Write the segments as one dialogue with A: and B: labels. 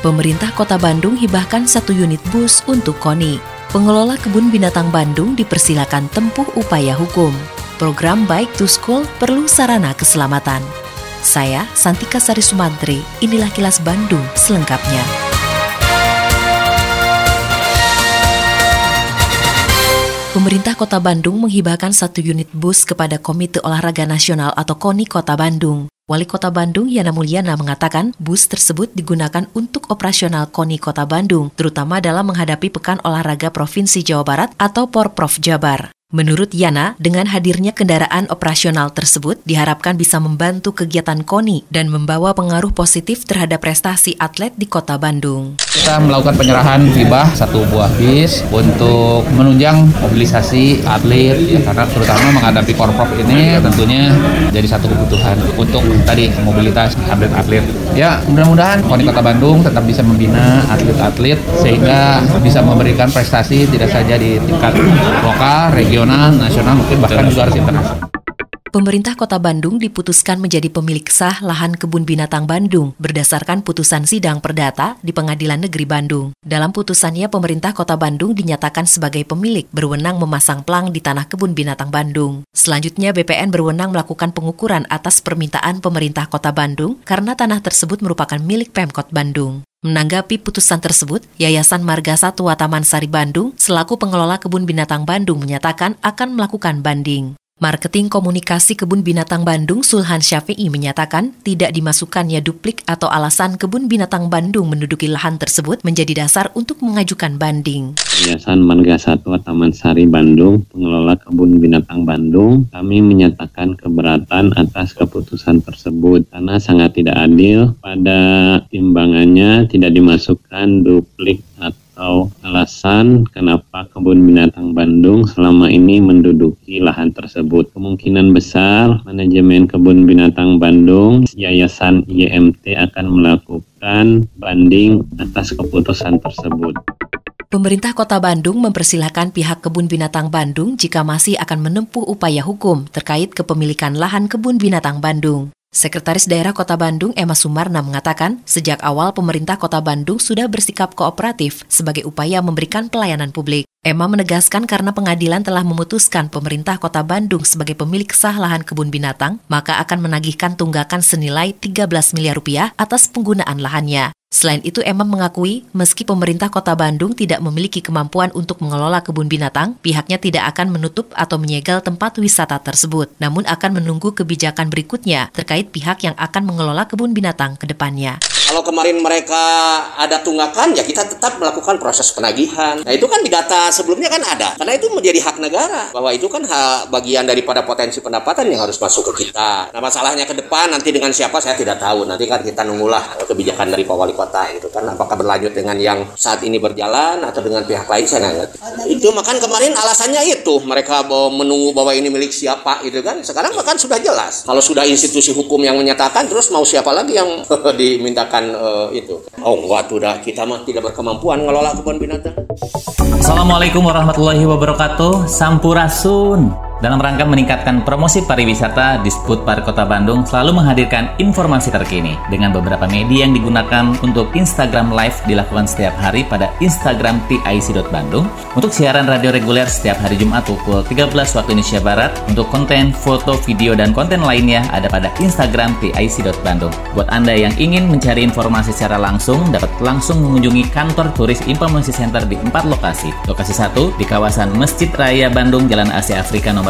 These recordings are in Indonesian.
A: Pemerintah Kota Bandung hibahkan satu unit bus untuk KONI. Pengelola Kebun Binatang Bandung dipersilakan tempuh upaya hukum. Program Bike to School perlu sarana keselamatan. Saya, Santika Sari Sumantri, inilah kilas Bandung selengkapnya. Pemerintah Kota Bandung menghibahkan satu unit bus kepada Komite Olahraga Nasional atau KONI Kota Bandung. Wali Kota Bandung Yana Mulyana mengatakan bus tersebut digunakan untuk operasional KONI Kota Bandung, terutama dalam menghadapi Pekan Olahraga Provinsi Jawa Barat atau Porprov Jabar. Menurut Yana, dengan hadirnya kendaraan operasional tersebut diharapkan bisa membantu kegiatan KONI dan membawa pengaruh positif terhadap prestasi atlet di kota Bandung.
B: Kita melakukan penyerahan hibah satu buah bis untuk menunjang mobilisasi atlet ya, karena terutama menghadapi Porprov ini tentunya jadi satu kebutuhan untuk tadi mobilitas atlet-atlet. Ya mudah-mudahan KONI Kota Bandung tetap bisa membina atlet-atlet sehingga bisa memberikan prestasi tidak saja di tingkat lokal, regional, nasional, mungkin bahkan juga harus internasional.
C: Pemerintah Kota Bandung diputuskan menjadi pemilik sah lahan kebun binatang Bandung berdasarkan putusan sidang perdata di Pengadilan Negeri Bandung. Dalam putusannya, pemerintah Kota Bandung dinyatakan sebagai pemilik berwenang memasang plang di tanah kebun binatang Bandung. Selanjutnya, BPN berwenang melakukan pengukuran atas permintaan pemerintah Kota Bandung karena tanah tersebut merupakan milik Pemkot Bandung. Menanggapi putusan tersebut, Yayasan Marga Satwa Taman Sari Bandung selaku pengelola kebun binatang Bandung menyatakan akan melakukan banding. Marketing Komunikasi Kebun Binatang Bandung Sulhan Syafi'i menyatakan tidak dimasukkannya duplik atau alasan Kebun Binatang Bandung menduduki lahan tersebut menjadi dasar untuk mengajukan banding.
D: Yayasan Marga Satwa Taman Sari Bandung, pengelola Kebun Binatang Bandung, kami menyatakan keberatan atas keputusan tersebut karena sangat tidak adil pada timbangannya tidak dimasukkan duplik atau atau alasan kenapa kebun binatang Bandung selama ini menduduki lahan tersebut. Kemungkinan besar manajemen kebun binatang Bandung, Yayasan IMT akan melakukan banding atas keputusan tersebut.
C: Pemerintah Kota Bandung mempersilahkan pihak Kebun Binatang Bandung jika masih akan menempuh upaya hukum terkait kepemilikan lahan Kebun Binatang Bandung. Sekretaris Daerah Kota Bandung Emma Sumarna mengatakan, sejak awal pemerintah Kota Bandung sudah bersikap kooperatif sebagai upaya memberikan pelayanan publik. Emma menegaskan karena pengadilan telah memutuskan pemerintah Kota Bandung sebagai pemilik sah lahan kebun binatang, maka akan menagihkan tunggakan senilai 13 miliar rupiah atas penggunaan lahannya. Selain itu, Emma mengakui meski pemerintah kota Bandung tidak memiliki kemampuan untuk mengelola kebun binatang, pihaknya tidak akan menutup atau menyegel tempat wisata tersebut, namun akan menunggu kebijakan berikutnya terkait pihak yang akan mengelola kebun binatang ke depannya.
E: Kalau kemarin mereka ada tunggakan, ya kita tetap melakukan proses penagihan. Nah itu kan di data sebelumnya kan ada. Karena itu menjadi hak negara. Bahwa itu kan hak bagian daripada potensi pendapatan yang harus masuk ke kita. Nah masalahnya ke depan nanti dengan siapa saya tidak tahu. Nanti kan kita nunggulah kebijakan dari Pak Wali Kota itu kan. Apakah berlanjut dengan yang saat ini berjalan atau dengan pihak lain saya nggak ngerti. Itu makan kemarin alasannya itu. Mereka menunggu bahwa ini milik siapa itu kan. Sekarang bahkan sudah jelas. Kalau sudah institusi hukum yang menyatakan terus mau siapa lagi yang dimintakan akan uh, itu. Oh enggak tuh dah kita mah tidak berkemampuan ngelola kebun binatang.
F: Assalamualaikum warahmatullahi wabarakatuh. Sampurasun. Dalam rangka meningkatkan promosi pariwisata, Disput Park Kota Bandung selalu menghadirkan informasi terkini dengan beberapa media yang digunakan untuk Instagram Live dilakukan setiap hari pada Instagram TIC.Bandung. Untuk siaran radio reguler setiap hari Jumat pukul 13 waktu Indonesia Barat. Untuk konten, foto, video, dan konten lainnya ada pada Instagram TIC.Bandung. Buat Anda yang ingin mencari informasi secara langsung, dapat langsung mengunjungi kantor turis Informasi Center di empat lokasi. Lokasi satu di kawasan Masjid Raya Bandung, Jalan Asia Afrika nomor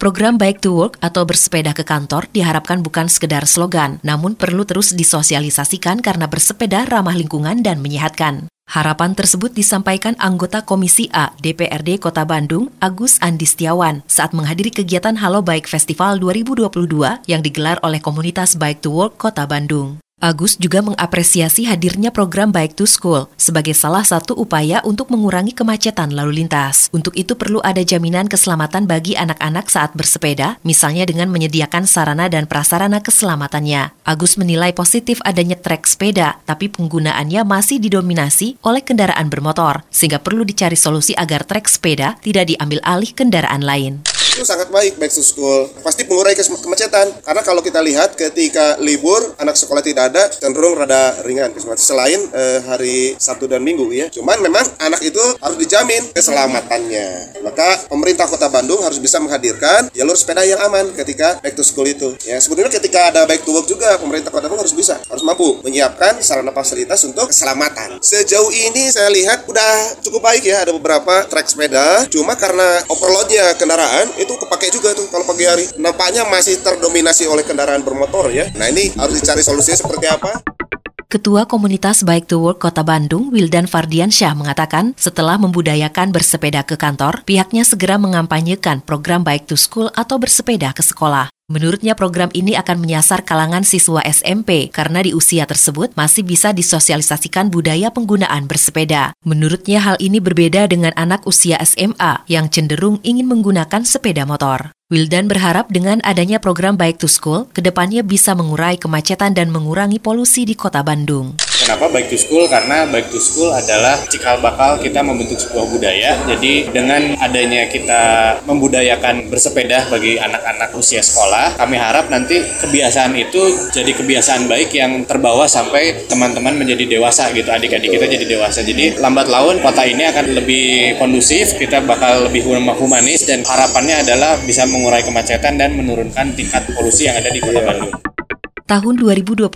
C: Program Bike to Work atau bersepeda ke kantor diharapkan bukan sekedar slogan, namun perlu terus disosialisasikan karena bersepeda ramah lingkungan dan menyehatkan. Harapan tersebut disampaikan anggota Komisi A DPRD Kota Bandung, Agus Andi Setiawan, saat menghadiri kegiatan Halo Bike Festival 2022 yang digelar oleh komunitas Bike to Work Kota Bandung. Agus juga mengapresiasi hadirnya program Bike to School sebagai salah satu upaya untuk mengurangi kemacetan lalu lintas. Untuk itu perlu ada jaminan keselamatan bagi anak-anak saat bersepeda, misalnya dengan menyediakan sarana dan prasarana keselamatannya. Agus menilai positif adanya trek sepeda, tapi penggunaannya masih didominasi oleh kendaraan bermotor, sehingga perlu dicari solusi agar trek sepeda tidak diambil alih kendaraan lain
G: itu sangat baik back to school. Pasti mengurai kemacetan. Karena kalau kita lihat ketika libur anak sekolah tidak ada cenderung rada ringan. Selain eh, hari Sabtu dan Minggu ya. Cuman memang anak itu harus dijamin keselamatannya. Maka pemerintah kota Bandung harus bisa menghadirkan jalur sepeda yang aman ketika back to school itu ya. Sebenarnya ketika ada back to work juga pemerintah kota Bandung harus bisa harus mampu menyiapkan sarana fasilitas untuk keselamatan. Sejauh ini saya lihat udah cukup baik ya. Ada beberapa trek sepeda. Cuma karena overloadnya kendaraan itu kepake juga tuh kalau pagi hari. Nampaknya masih terdominasi oleh kendaraan bermotor ya. Nah ini harus dicari solusinya seperti apa?
C: Ketua Komunitas Bike to Work Kota Bandung, Wildan Fardiansyah mengatakan, setelah membudayakan bersepeda ke kantor, pihaknya segera mengampanyekan program Bike to School atau bersepeda ke sekolah. Menurutnya program ini akan menyasar kalangan siswa SMP karena di usia tersebut masih bisa disosialisasikan budaya penggunaan bersepeda. Menurutnya hal ini berbeda dengan anak usia SMA yang cenderung ingin menggunakan sepeda motor. Wildan berharap dengan adanya program Bike to School, ke depannya bisa mengurai kemacetan dan mengurangi polusi di kota Bandung.
H: Kenapa Bike to School? Karena Bike to School adalah cikal bakal kita membentuk sebuah budaya. Jadi dengan adanya kita membudayakan bersepeda bagi anak-anak usia sekolah, kami harap nanti kebiasaan itu jadi kebiasaan baik yang terbawa sampai teman-teman menjadi dewasa gitu, adik-adik kita jadi dewasa. Jadi lambat laun kota ini akan lebih kondusif, kita bakal lebih humanis dan harapannya adalah bisa mengurai kemacetan dan menurunkan tingkat polusi yang ada di Kota Bandung
C: tahun 2022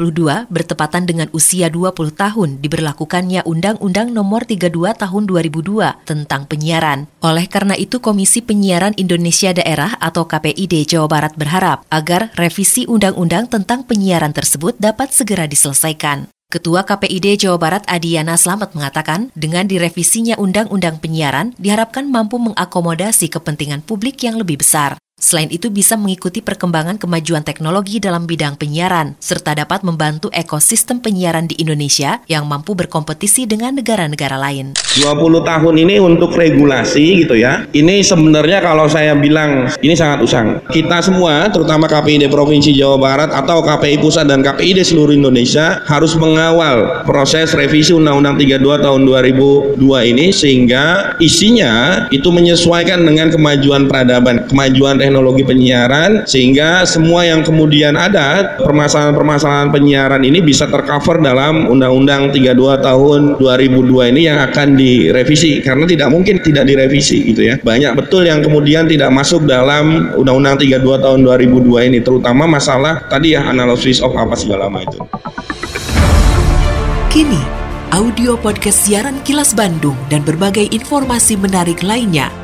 C: bertepatan dengan usia 20 tahun diberlakukannya Undang-Undang Nomor 32 Tahun 2002 tentang penyiaran. Oleh karena itu Komisi Penyiaran Indonesia Daerah atau KPID Jawa Barat berharap agar revisi undang-undang tentang penyiaran tersebut dapat segera diselesaikan. Ketua KPID Jawa Barat Adiana Slamet mengatakan, dengan direvisinya Undang-Undang Penyiaran diharapkan mampu mengakomodasi kepentingan publik yang lebih besar. Selain itu bisa mengikuti perkembangan kemajuan teknologi dalam bidang penyiaran, serta dapat membantu ekosistem penyiaran di Indonesia yang mampu berkompetisi dengan negara-negara lain.
I: 20 tahun ini untuk regulasi gitu ya, ini sebenarnya kalau saya bilang ini sangat usang. Kita semua, terutama KPID Provinsi Jawa Barat atau KPI Pusat dan KPID seluruh Indonesia harus mengawal proses revisi Undang-Undang 32 tahun 2002 ini sehingga isinya itu menyesuaikan dengan kemajuan peradaban, kemajuan teknologi teknologi penyiaran sehingga semua yang kemudian ada permasalahan-permasalahan penyiaran ini bisa tercover dalam Undang-Undang 32 tahun 2002 ini yang akan direvisi karena tidak mungkin tidak direvisi gitu ya. Banyak betul yang kemudian tidak masuk dalam Undang-Undang 32 tahun 2002 ini terutama masalah tadi ya analisis of apa segala macam itu.
A: Kini audio podcast siaran Kilas Bandung dan berbagai informasi menarik lainnya